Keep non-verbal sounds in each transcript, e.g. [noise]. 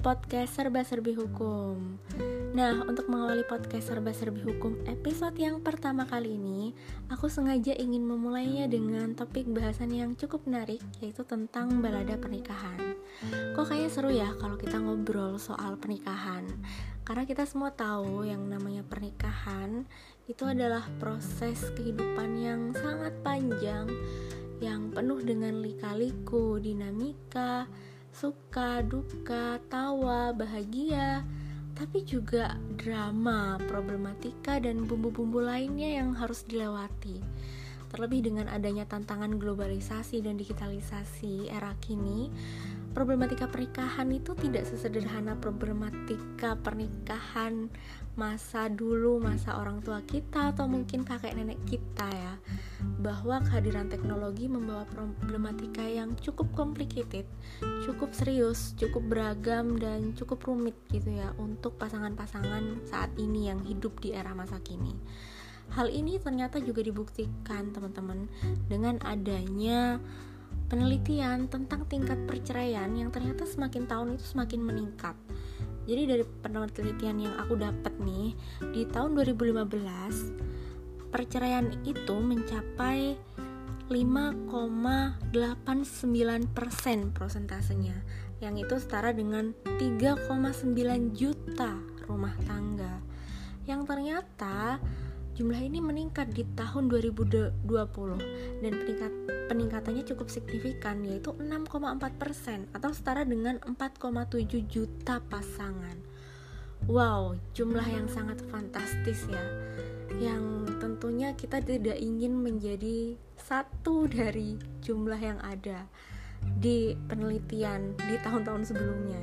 podcast Serba Serbi Hukum. Nah, untuk mengawali podcast Serba Serbi Hukum episode yang pertama kali ini, aku sengaja ingin memulainya dengan topik bahasan yang cukup menarik, yaitu tentang balada pernikahan. Kok kayaknya seru ya kalau kita ngobrol soal pernikahan? Karena kita semua tahu yang namanya pernikahan itu adalah proses kehidupan yang sangat panjang, yang penuh dengan lika-liku, dinamika, suka, duka, tawa, bahagia, tapi juga drama, problematika, dan bumbu-bumbu lainnya yang harus dilewati. Terlebih dengan adanya tantangan globalisasi dan digitalisasi era kini, problematika pernikahan itu tidak sesederhana problematika pernikahan masa dulu, masa orang tua kita atau mungkin kakek nenek kita ya. Bahwa kehadiran teknologi membawa problematika yang cukup complicated, cukup serius, cukup beragam dan cukup rumit gitu ya untuk pasangan-pasangan saat ini yang hidup di era masa kini. Hal ini ternyata juga dibuktikan teman-teman dengan adanya penelitian tentang tingkat perceraian yang ternyata semakin tahun itu semakin meningkat. Jadi dari penelitian yang aku dapat nih di tahun 2015 perceraian itu mencapai 5,89% prosentasenya yang itu setara dengan 3,9 juta rumah tangga yang ternyata Jumlah ini meningkat di tahun 2020 dan peningkat, peningkatannya cukup signifikan yaitu 6,4% atau setara dengan 4,7 juta pasangan. Wow, jumlah yang sangat fantastis ya. Yang tentunya kita tidak ingin menjadi satu dari jumlah yang ada di penelitian di tahun-tahun sebelumnya.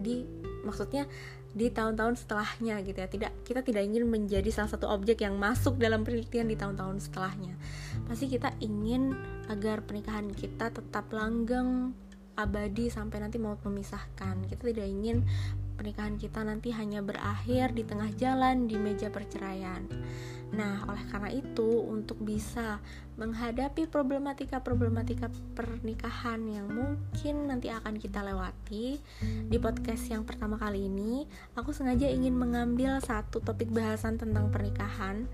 Di maksudnya di tahun-tahun setelahnya gitu ya. Tidak kita tidak ingin menjadi salah satu objek yang masuk dalam penelitian di tahun-tahun setelahnya. Pasti kita ingin agar pernikahan kita tetap langgeng abadi sampai nanti mau memisahkan. Kita tidak ingin pernikahan kita nanti hanya berakhir di tengah jalan di meja perceraian Nah, oleh karena itu, untuk bisa menghadapi problematika-problematika pernikahan yang mungkin nanti akan kita lewati di podcast yang pertama kali ini, aku sengaja ingin mengambil satu topik bahasan tentang pernikahan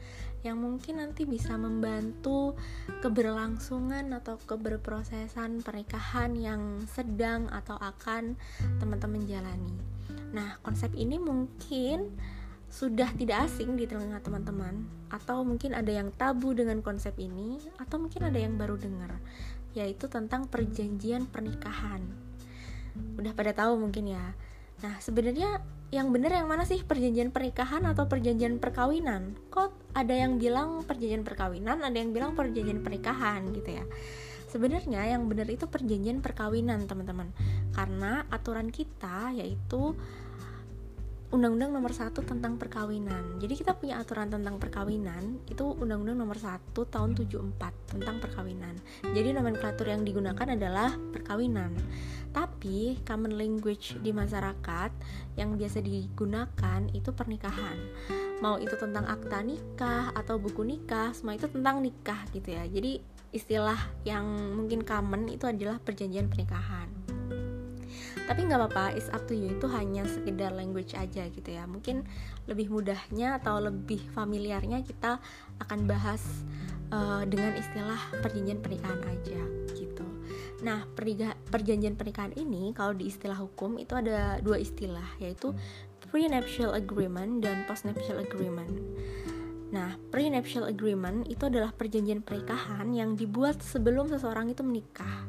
yang mungkin nanti bisa membantu keberlangsungan atau keberprosesan pernikahan yang sedang atau akan teman-teman jalani. Nah, konsep ini mungkin sudah tidak asing di telinga teman-teman. Atau mungkin ada yang tabu dengan konsep ini atau mungkin ada yang baru dengar yaitu tentang perjanjian pernikahan. Udah pada tahu mungkin ya. Nah sebenarnya yang benar yang mana sih perjanjian pernikahan atau perjanjian perkawinan? Kok ada yang bilang perjanjian perkawinan ada yang bilang perjanjian pernikahan gitu ya? Sebenarnya yang benar itu perjanjian perkawinan teman-teman karena aturan kita yaitu Undang-Undang Nomor 1 tentang Perkawinan. Jadi kita punya aturan tentang perkawinan itu Undang-Undang Nomor 1 tahun 74 tentang perkawinan. Jadi nomenklatur yang digunakan adalah perkawinan. Tapi common language di masyarakat yang biasa digunakan itu pernikahan. Mau itu tentang akta nikah atau buku nikah, semua itu tentang nikah gitu ya. Jadi istilah yang mungkin common itu adalah perjanjian pernikahan tapi nggak apa-apa it's up to you. Itu hanya sekedar language aja gitu ya. Mungkin lebih mudahnya atau lebih familiarnya kita akan bahas uh, dengan istilah perjanjian pernikahan aja gitu. Nah perjanjian pernikahan ini kalau di istilah hukum itu ada dua istilah yaitu prenuptial agreement dan postnuptial agreement Nah, prenuptial agreement itu adalah perjanjian pernikahan yang dibuat sebelum seseorang itu menikah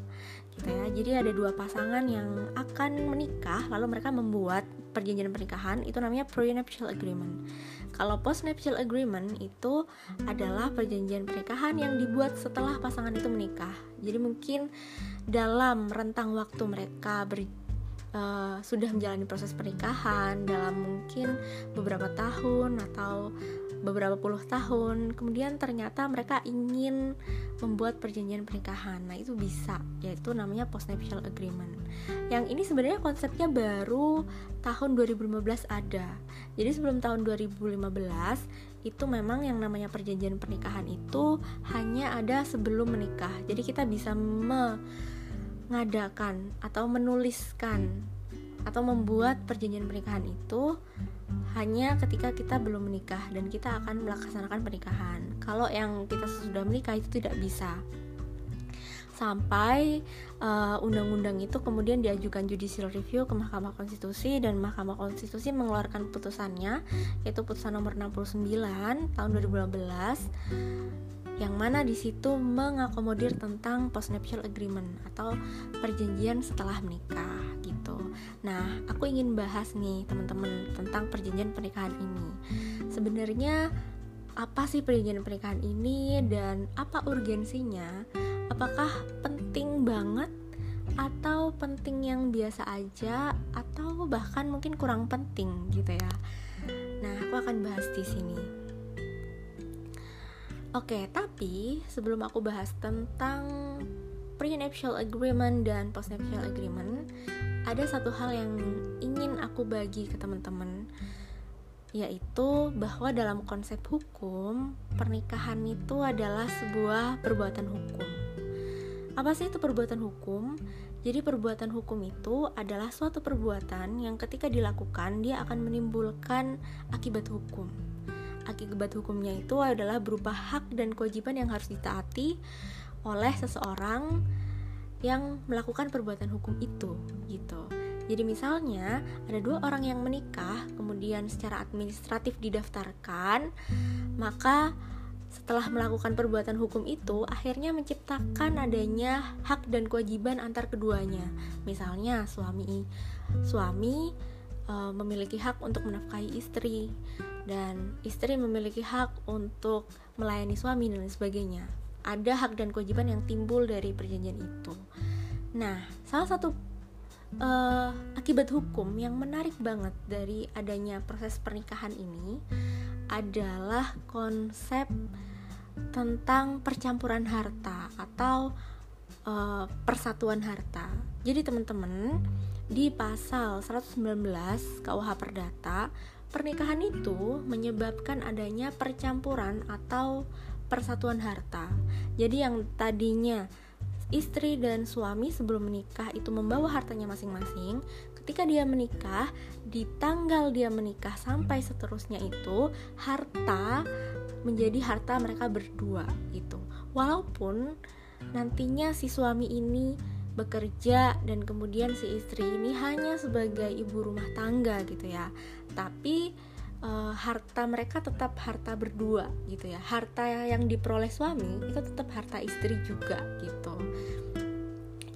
gitu ya. Jadi ada dua pasangan yang akan menikah lalu mereka membuat perjanjian pernikahan itu namanya prenuptial agreement. Kalau postnuptial agreement itu adalah perjanjian pernikahan yang dibuat setelah pasangan itu menikah. Jadi mungkin dalam rentang waktu mereka ber, uh, sudah menjalani proses pernikahan dalam mungkin beberapa tahun atau beberapa puluh tahun. Kemudian ternyata mereka ingin membuat perjanjian pernikahan. Nah itu bisa yaitu namanya postnuptial agreement. Yang ini sebenarnya konsepnya baru tahun 2015 ada. Jadi sebelum tahun 2015 itu memang yang namanya perjanjian pernikahan itu hanya ada sebelum menikah. Jadi kita bisa mengadakan atau menuliskan atau membuat perjanjian pernikahan itu hanya ketika kita belum menikah dan kita akan melaksanakan pernikahan. Kalau yang kita sudah menikah itu tidak bisa sampai undang undang-undang itu kemudian diajukan judicial review ke Mahkamah Konstitusi dan Mahkamah Konstitusi mengeluarkan putusannya yaitu putusan nomor 69 tahun 2012 yang mana di situ mengakomodir tentang postnuptial agreement atau perjanjian setelah menikah gitu. Nah, aku ingin bahas nih teman-teman tentang perjanjian pernikahan ini. Sebenarnya apa sih perjanjian pernikahan ini dan apa urgensinya? apakah penting banget atau penting yang biasa aja atau bahkan mungkin kurang penting gitu ya. Nah, aku akan bahas di sini. Oke, tapi sebelum aku bahas tentang prenuptial agreement dan postnuptial agreement, ada satu hal yang ingin aku bagi ke teman-teman yaitu bahwa dalam konsep hukum, pernikahan itu adalah sebuah perbuatan hukum. Apa sih itu perbuatan hukum? Jadi perbuatan hukum itu adalah suatu perbuatan yang ketika dilakukan dia akan menimbulkan akibat hukum. Akibat hukumnya itu adalah berupa hak dan kewajiban yang harus ditaati oleh seseorang yang melakukan perbuatan hukum itu gitu. Jadi misalnya ada dua orang yang menikah, kemudian secara administratif didaftarkan, maka setelah melakukan perbuatan hukum itu akhirnya menciptakan adanya hak dan kewajiban antar keduanya. Misalnya suami suami e, memiliki hak untuk menafkahi istri dan istri memiliki hak untuk melayani suami dan sebagainya. Ada hak dan kewajiban yang timbul dari perjanjian itu. Nah, salah satu uh, akibat hukum yang menarik banget dari adanya proses pernikahan ini adalah konsep tentang percampuran harta atau uh, persatuan harta. Jadi teman-teman di pasal 119 KUH Perdata, pernikahan itu menyebabkan adanya percampuran atau persatuan harta. Jadi yang tadinya istri dan suami sebelum menikah itu membawa hartanya masing-masing, ketika dia menikah, di tanggal dia menikah sampai seterusnya itu harta menjadi harta mereka berdua gitu. Walaupun nantinya si suami ini bekerja dan kemudian si istri ini hanya sebagai ibu rumah tangga gitu ya. Tapi e, harta mereka tetap harta berdua gitu ya. Harta yang diperoleh suami itu tetap harta istri juga gitu.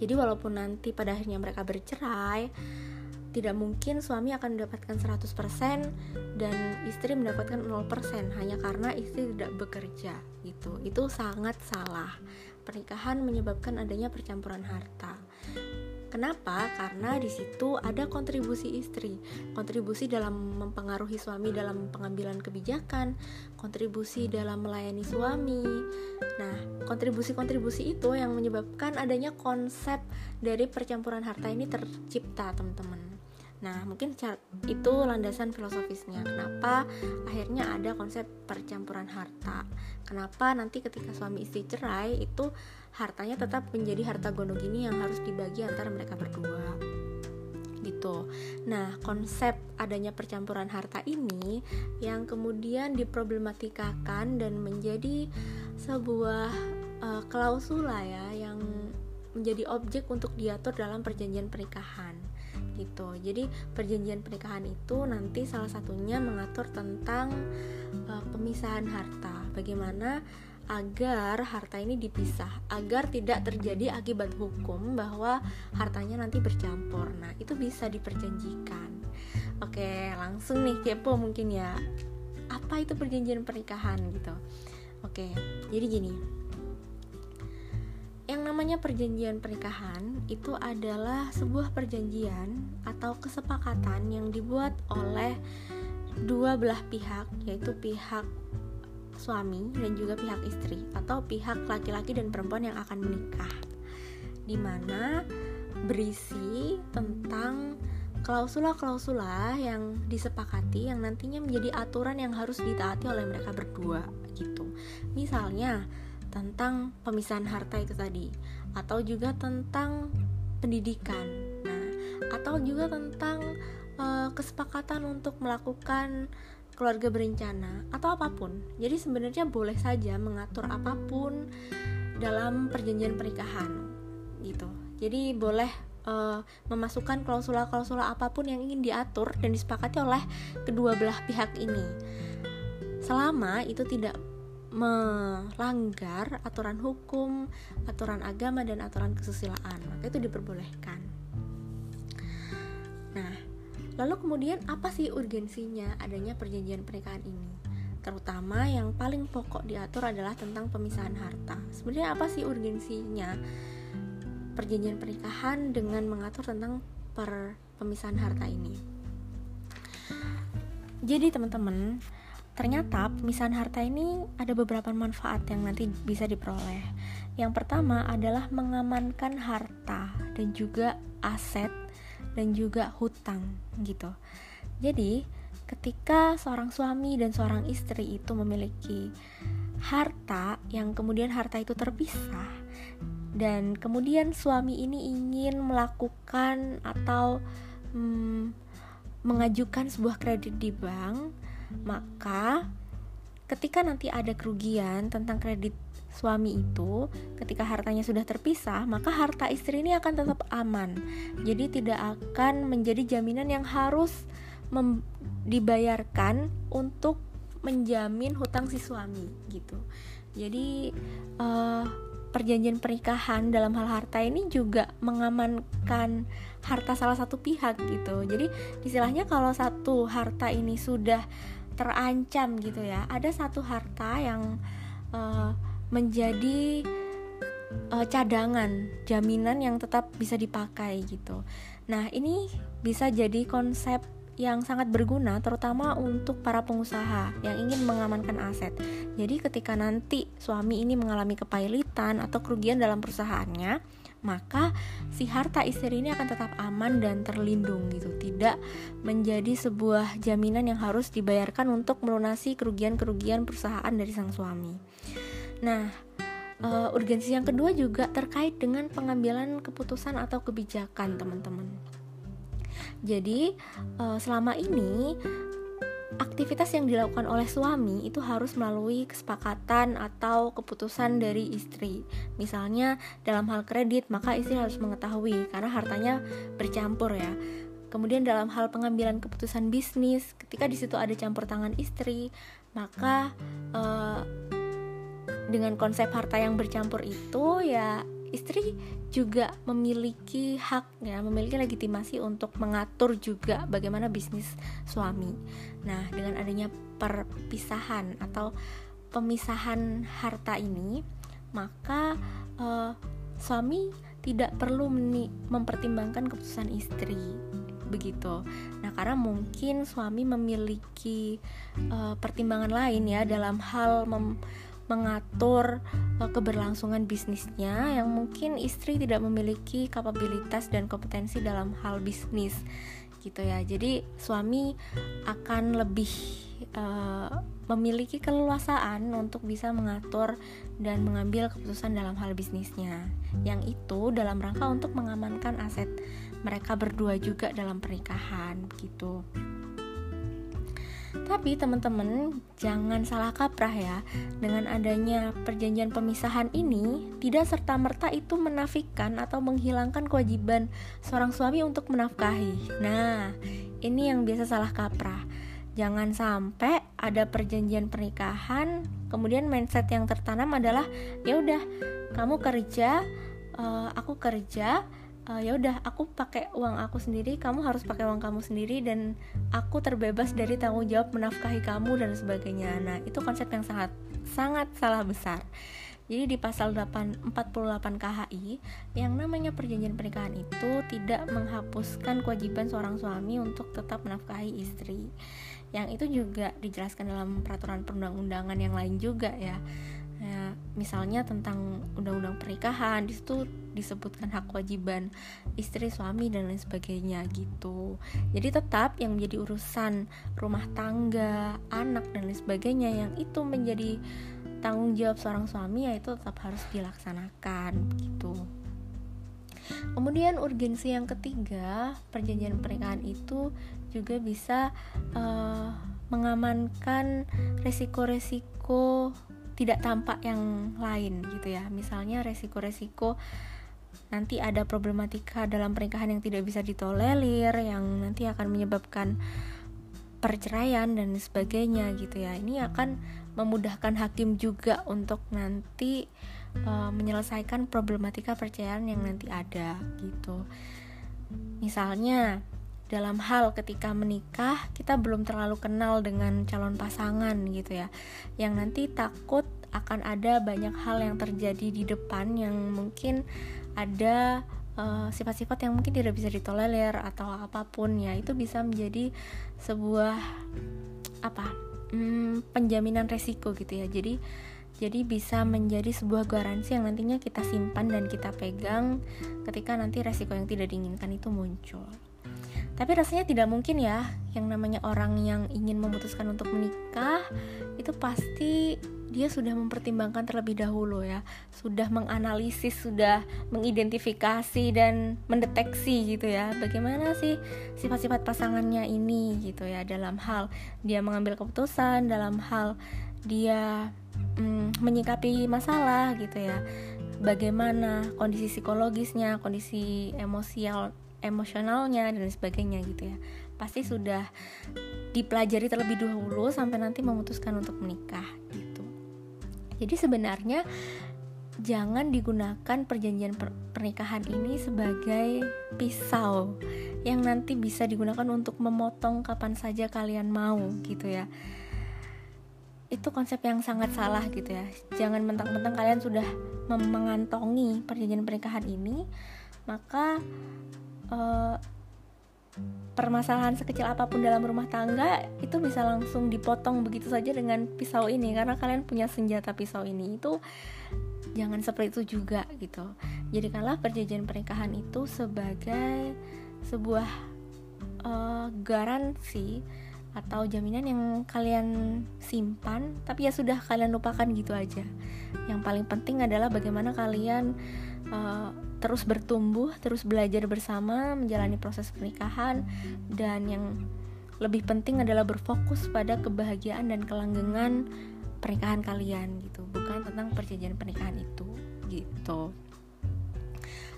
Jadi walaupun nanti pada akhirnya mereka bercerai, tidak mungkin suami akan mendapatkan 100% dan istri mendapatkan 0% hanya karena istri tidak bekerja gitu. Itu sangat salah. Pernikahan menyebabkan adanya percampuran harta. Kenapa? Karena di situ ada kontribusi istri, kontribusi dalam mempengaruhi suami dalam pengambilan kebijakan, kontribusi dalam melayani suami. Nah, kontribusi-kontribusi itu yang menyebabkan adanya konsep dari percampuran harta ini tercipta, teman-teman. Nah, mungkin itu landasan filosofisnya. Kenapa akhirnya ada konsep percampuran harta? Kenapa nanti ketika suami istri cerai itu hartanya tetap menjadi harta gonogini yang harus dibagi antara mereka berdua? Gitu. Nah, konsep adanya percampuran harta ini yang kemudian diproblematikakan dan menjadi sebuah uh, klausula ya yang menjadi objek untuk diatur dalam perjanjian pernikahan gitu. Jadi perjanjian pernikahan itu nanti salah satunya mengatur tentang uh, pemisahan harta. Bagaimana agar harta ini dipisah, agar tidak terjadi akibat hukum bahwa hartanya nanti bercampur. Nah, itu bisa diperjanjikan. Oke, langsung nih kepo mungkin ya. Apa itu perjanjian pernikahan gitu? Oke, jadi gini yang namanya perjanjian pernikahan itu adalah sebuah perjanjian atau kesepakatan yang dibuat oleh dua belah pihak, yaitu pihak suami dan juga pihak istri atau pihak laki-laki dan perempuan yang akan menikah. Di mana berisi tentang klausula-klausula yang disepakati yang nantinya menjadi aturan yang harus ditaati oleh mereka berdua gitu. Misalnya, tentang pemisahan harta itu tadi atau juga tentang pendidikan. Nah, atau juga tentang uh, kesepakatan untuk melakukan keluarga berencana atau apa pun. Jadi sebenarnya boleh saja mengatur apa pun dalam perjanjian pernikahan gitu. Jadi boleh uh, memasukkan klausula-klausula apa pun yang ingin diatur dan disepakati oleh kedua belah pihak ini. Selama itu tidak melanggar aturan hukum, aturan agama dan aturan kesusilaan, maka itu diperbolehkan. Nah, lalu kemudian apa sih urgensinya adanya perjanjian pernikahan ini? Terutama yang paling pokok diatur adalah tentang pemisahan harta. Sebenarnya apa sih urgensinya perjanjian pernikahan dengan mengatur tentang per pemisahan harta ini? Jadi teman-teman, Ternyata pemisahan harta ini ada beberapa manfaat yang nanti bisa diperoleh. Yang pertama adalah mengamankan harta dan juga aset dan juga hutang gitu. Jadi, ketika seorang suami dan seorang istri itu memiliki harta yang kemudian harta itu terpisah dan kemudian suami ini ingin melakukan atau hmm, mengajukan sebuah kredit di bank maka ketika nanti ada kerugian tentang kredit suami itu, ketika hartanya sudah terpisah, maka harta istri ini akan tetap aman. Jadi tidak akan menjadi jaminan yang harus dibayarkan untuk menjamin hutang si suami gitu. Jadi uh, perjanjian pernikahan dalam hal harta ini juga mengamankan harta salah satu pihak gitu. Jadi istilahnya kalau satu harta ini sudah terancam gitu ya, ada satu harta yang uh, menjadi uh, cadangan, jaminan yang tetap bisa dipakai gitu. Nah, ini bisa jadi konsep yang sangat berguna terutama untuk para pengusaha yang ingin mengamankan aset. Jadi ketika nanti suami ini mengalami kepailitan atau kerugian dalam perusahaannya, maka si harta istri ini akan tetap aman dan terlindung gitu, tidak menjadi sebuah jaminan yang harus dibayarkan untuk melunasi kerugian-kerugian perusahaan dari sang suami. Nah, uh, urgensi yang kedua juga terkait dengan pengambilan keputusan atau kebijakan, teman-teman. Jadi uh, selama ini aktivitas yang dilakukan oleh suami itu harus melalui kesepakatan atau keputusan dari istri. Misalnya dalam hal kredit, maka istri harus mengetahui karena hartanya bercampur ya. Kemudian dalam hal pengambilan keputusan bisnis, ketika di situ ada campur tangan istri, maka uh, dengan konsep harta yang bercampur itu ya istri juga memiliki hak ya, memiliki legitimasi untuk mengatur juga bagaimana bisnis suami. Nah, dengan adanya perpisahan atau pemisahan harta ini, maka uh, suami tidak perlu mempertimbangkan keputusan istri begitu. Nah, karena mungkin suami memiliki uh, pertimbangan lain ya dalam hal mem mengatur uh, keberlangsungan bisnisnya yang mungkin istri tidak memiliki kapabilitas dan kompetensi dalam hal bisnis gitu ya jadi suami akan lebih uh, memiliki keleluasaan untuk bisa mengatur dan mengambil keputusan dalam hal bisnisnya yang itu dalam rangka untuk mengamankan aset mereka berdua juga dalam pernikahan gitu. Tapi teman-teman jangan salah kaprah ya. Dengan adanya perjanjian pemisahan ini Tidak serta-merta itu menafikan atau menghilangkan kewajiban seorang suami untuk menafkahi. Nah ini yang biasa salah kaprah. Jangan sampai ada perjanjian pernikahan Kemudian mindset yang tertanam adalah ya udah kamu kerja, uh, aku kerja, uh, ya udah aku pakai uang aku sendiri kamu harus pakai uang kamu sendiri dan aku terbebas dari tanggung jawab menafkahi kamu dan sebagainya. Nah itu konsep yang sangat sangat salah besar. Jadi di pasal 8, 48 KHI yang namanya perjanjian pernikahan itu tidak menghapuskan kewajiban seorang suami untuk tetap menafkahi istri. Yang itu juga dijelaskan dalam peraturan perundang-undangan yang lain juga ya. Ya, misalnya tentang undang-undang pernikahan di situ disebutkan hak kewajiban istri suami dan lain sebagainya gitu. Jadi tetap yang menjadi urusan rumah tangga anak dan lain sebagainya yang itu menjadi tanggung jawab seorang suami ya itu tetap harus dilaksanakan gitu. Kemudian urgensi yang ketiga perjanjian pernikahan itu juga bisa uh, mengamankan resiko-resiko tidak tampak yang lain gitu ya. Misalnya resiko-resiko nanti ada problematika dalam pernikahan yang tidak bisa ditolerir yang nanti akan menyebabkan perceraian dan sebagainya gitu ya. Ini akan memudahkan hakim juga untuk nanti uh, menyelesaikan problematika perceraian yang nanti ada gitu. Misalnya dalam hal ketika menikah kita belum terlalu kenal dengan calon pasangan gitu ya. Yang nanti takut akan ada banyak hal yang terjadi di depan yang mungkin ada eh, sifat-sifat uh, yang mungkin tidak bisa ditolerir atau apa pun ya itu bisa menjadi sebuah apa hmm, penjaminan resiko gitu ya. Jadi jadi bisa menjadi sebuah garansi yang nantinya kita simpan dan kita pegang ketika nanti resiko yang tidak diinginkan itu muncul. Tapi rasanya tidak mungkin ya yang namanya orang yang ingin memutuskan untuk menikah itu pasti dia sudah mempertimbangkan terlebih dahulu ya. Sudah menganalisis sudah mengidentifikasi dan mendeteksi gitu ya bagaimana sih sifat-sifat pasangannya ini gitu ya. Dalam hal dia mengambil keputusan dalam hal dia mm, menyikapi masalah gitu ya. Bagaimana kondisi psikologisnya kondisi emosial emosionalnya dan sebagainya gitu ya. Pasti sudah dipelajari terlebih dahulu sampai nanti memutuskan untuk menikah gitu jadi sebenarnya jangan digunakan perjanjian per pernikahan ini sebagai pisau yang nanti bisa digunakan untuk memotong kapan saja kalian mau gitu ya. Itu konsep yang sangat salah gitu ya. Jangan mentang-mentang kalian sudah mengantongi perjanjian pernikahan ini maka uh, permasalahan sekecil apa pun dalam rumah tangga itu bisa langsung dipotong begitu saja dengan pisau ini karena kalian punya senjata pisau ini. Itu jangan seperti itu juga gitu. Jadikanlah perjanjian pernikahan itu sebagai sebuah uh, garansi atau jaminan yang kalian simpan tapi ya sudah kalian lupakan gitu aja. Yang paling penting adalah bagaimana kalian uh, terus bertumbuh, terus belajar bersama, menjalani proses pernikahan, dan yang lebih penting adalah berfokus pada kebahagiaan dan kelanggengan pernikahan kalian gitu, bukan tentang perjanjian pernikahan itu gitu.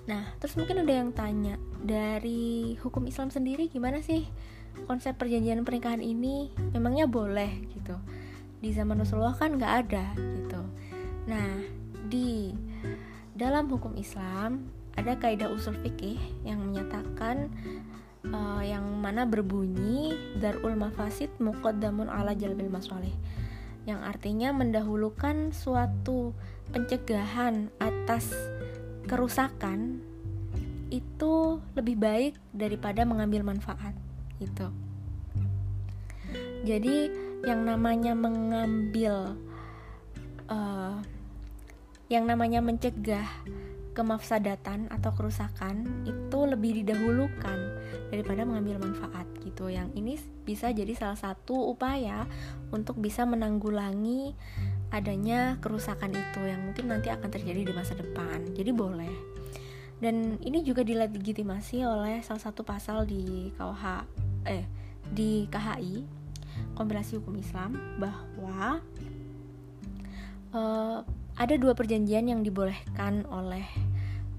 Nah, terus mungkin ada yang tanya dari hukum Islam sendiri gimana sih konsep perjanjian pernikahan ini? Memangnya boleh gitu? Di zaman Rasulullah kan nggak ada gitu. Nah, di dalam hukum Islam ada kaidah usul fikih yang menyatakan uh, yang mana berbunyi darul mafasid muqaddamun ala jalbil masoleh yang artinya mendahulukan suatu pencegahan atas kerusakan itu lebih baik daripada mengambil manfaat gitu. Jadi yang namanya mengambil uh, yang namanya mencegah kemafsadatan atau kerusakan itu lebih didahulukan daripada mengambil manfaat gitu. Yang ini bisa jadi salah satu upaya untuk bisa menanggulangi adanya kerusakan itu yang mungkin nanti akan terjadi di masa depan. Jadi boleh. Dan ini juga dilegitimasi oleh salah satu pasal di KUH eh di KHI Kompilasi Hukum Islam bahwa uh, ada dua perjanjian yang dibolehkan oleh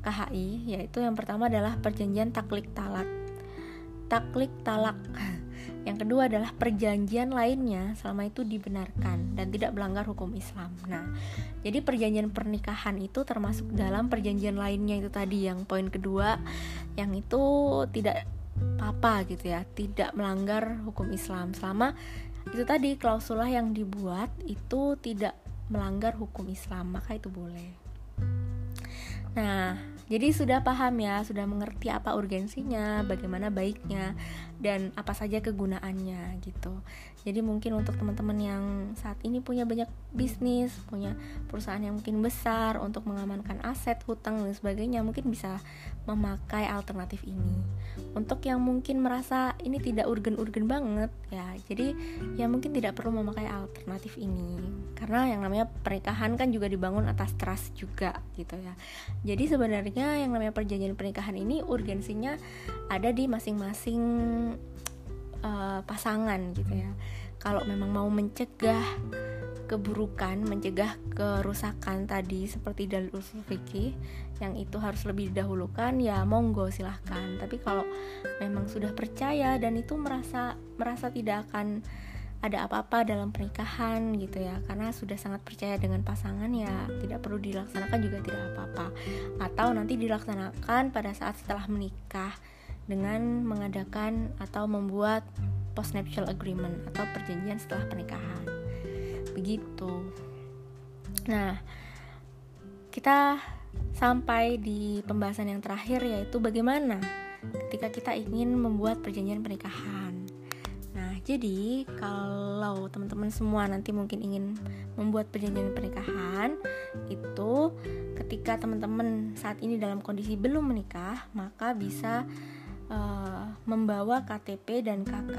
KHI yaitu yang pertama adalah perjanjian taklik talak. Taklik talak. [laughs] Yang kedua adalah perjanjian lainnya selama itu dibenarkan dan tidak melanggar hukum Islam. Nah, jadi perjanjian pernikahan itu termasuk dalam perjanjian lainnya itu tadi yang poin kedua yang itu tidak apa gitu ya, tidak melanggar hukum Islam. Selama itu tadi klausula yang dibuat itu tidak melanggar hukum Islam maka itu boleh. Nah jadi sudah paham ya, sudah mengerti apa urgensinya, bagaimana baiknya, dan apa saja kegunaannya gitu. Jadi mungkin untuk teman-teman yang saat ini punya banyak bisnis, punya perusahaan yang mungkin besar untuk mengamankan aset, hutang dan sebagainya, mungkin bisa memakai alternatif ini. Untuk yang mungkin merasa ini tidak urgen-urgen banget ya, jadi ya mungkin tidak perlu memakai alternatif ini. Karena yang namanya pernikahan kan juga dibangun atas trust juga gitu ya. Jadi sebenarnya yang namanya perjanjian pernikahan ini urgensinya ada di masing-masing uh, pasangan gitu ya. Kalau memang mau mencegah keburukan, mencegah kerusakan tadi seperti dalil usul fikih yang itu harus lebih didahulukan ya monggo silahkan. Tapi kalau memang sudah percaya dan itu merasa merasa tidak akan ada apa-apa dalam pernikahan gitu ya karena sudah sangat percaya dengan pasangan ya tidak perlu dilaksanakan juga tidak apa-apa. Atau nanti dilaksanakan pada saat setelah menikah dengan mengadakan atau membuat postnuptial agreement atau perjanjian setelah pernikahan. Begitu. Nah kita sampai di pembahasan yang terakhir yaitu bagaimana ketika kita ingin membuat perjanjian pernikahan. Nah jadi kalau teman-teman semua nanti mungkin ingin membuat perjanjian pernikahan itu ketika teman-teman saat ini dalam kondisi belum menikah maka bisa uh, membawa KTP dan KK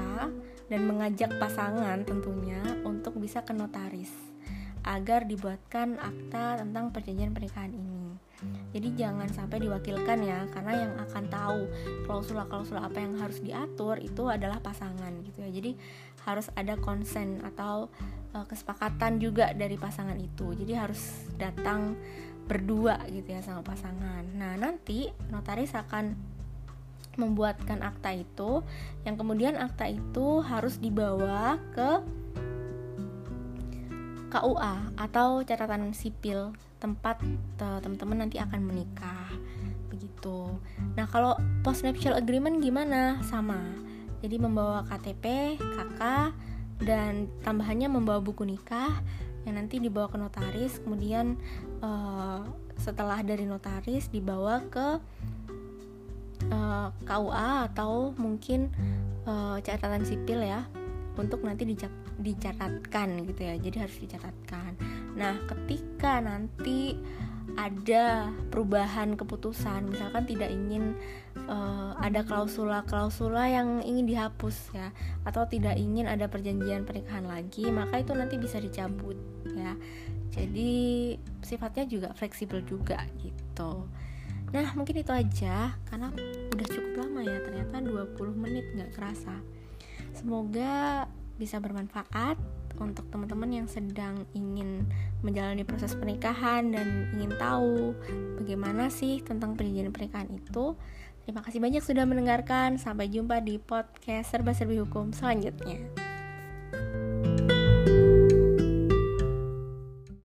dan mengajak pasangan tentunya untuk bisa ke notaris agar dibuatkan akta tentang perjanjian pernikahan ini. Jadi jangan sampai diwakilkan ya, karena yang akan tahu klausula-klausula apa yang harus diatur itu adalah pasangan gitu ya. Jadi harus ada konsen atau uh, kesepakatan juga dari pasangan itu. Jadi harus datang berdua gitu ya sama pasangan. Nah, nanti notaris akan membuatkan akta itu yang kemudian akta itu harus dibawa ke KUA atau catatan sipil tempat teman-teman nanti akan menikah begitu. Nah, kalau post nuptial agreement gimana? Sama. Jadi membawa KTP, KK dan tambahannya membawa buku nikah yang nanti dibawa ke notaris, kemudian uh, setelah dari notaris dibawa ke eh, KUA atau mungkin uh, catatan sipil ya untuk nanti dicatatkan gitu ya. Jadi harus dicatatkan. Nah ketika nanti ada perubahan keputusan misalkan tidak ingin uh, ada klausula-klausula yang ingin dihapus ya atau tidak ingin ada perjanjian pernikahan lagi maka itu nanti bisa dicabut ya. Jadi sifatnya juga fleksibel juga gitu Nah mungkin itu aja karena udah cukup lama ya ternyata 20 menit gak kerasa Semoga bisa bermanfaat untuk teman-teman yang sedang ingin menjalani proses pernikahan dan ingin tahu bagaimana sih tentang perjanjian pernikahan itu. Terima kasih banyak sudah mendengarkan. Sampai jumpa di podcast Serba Serbi Hukum selanjutnya.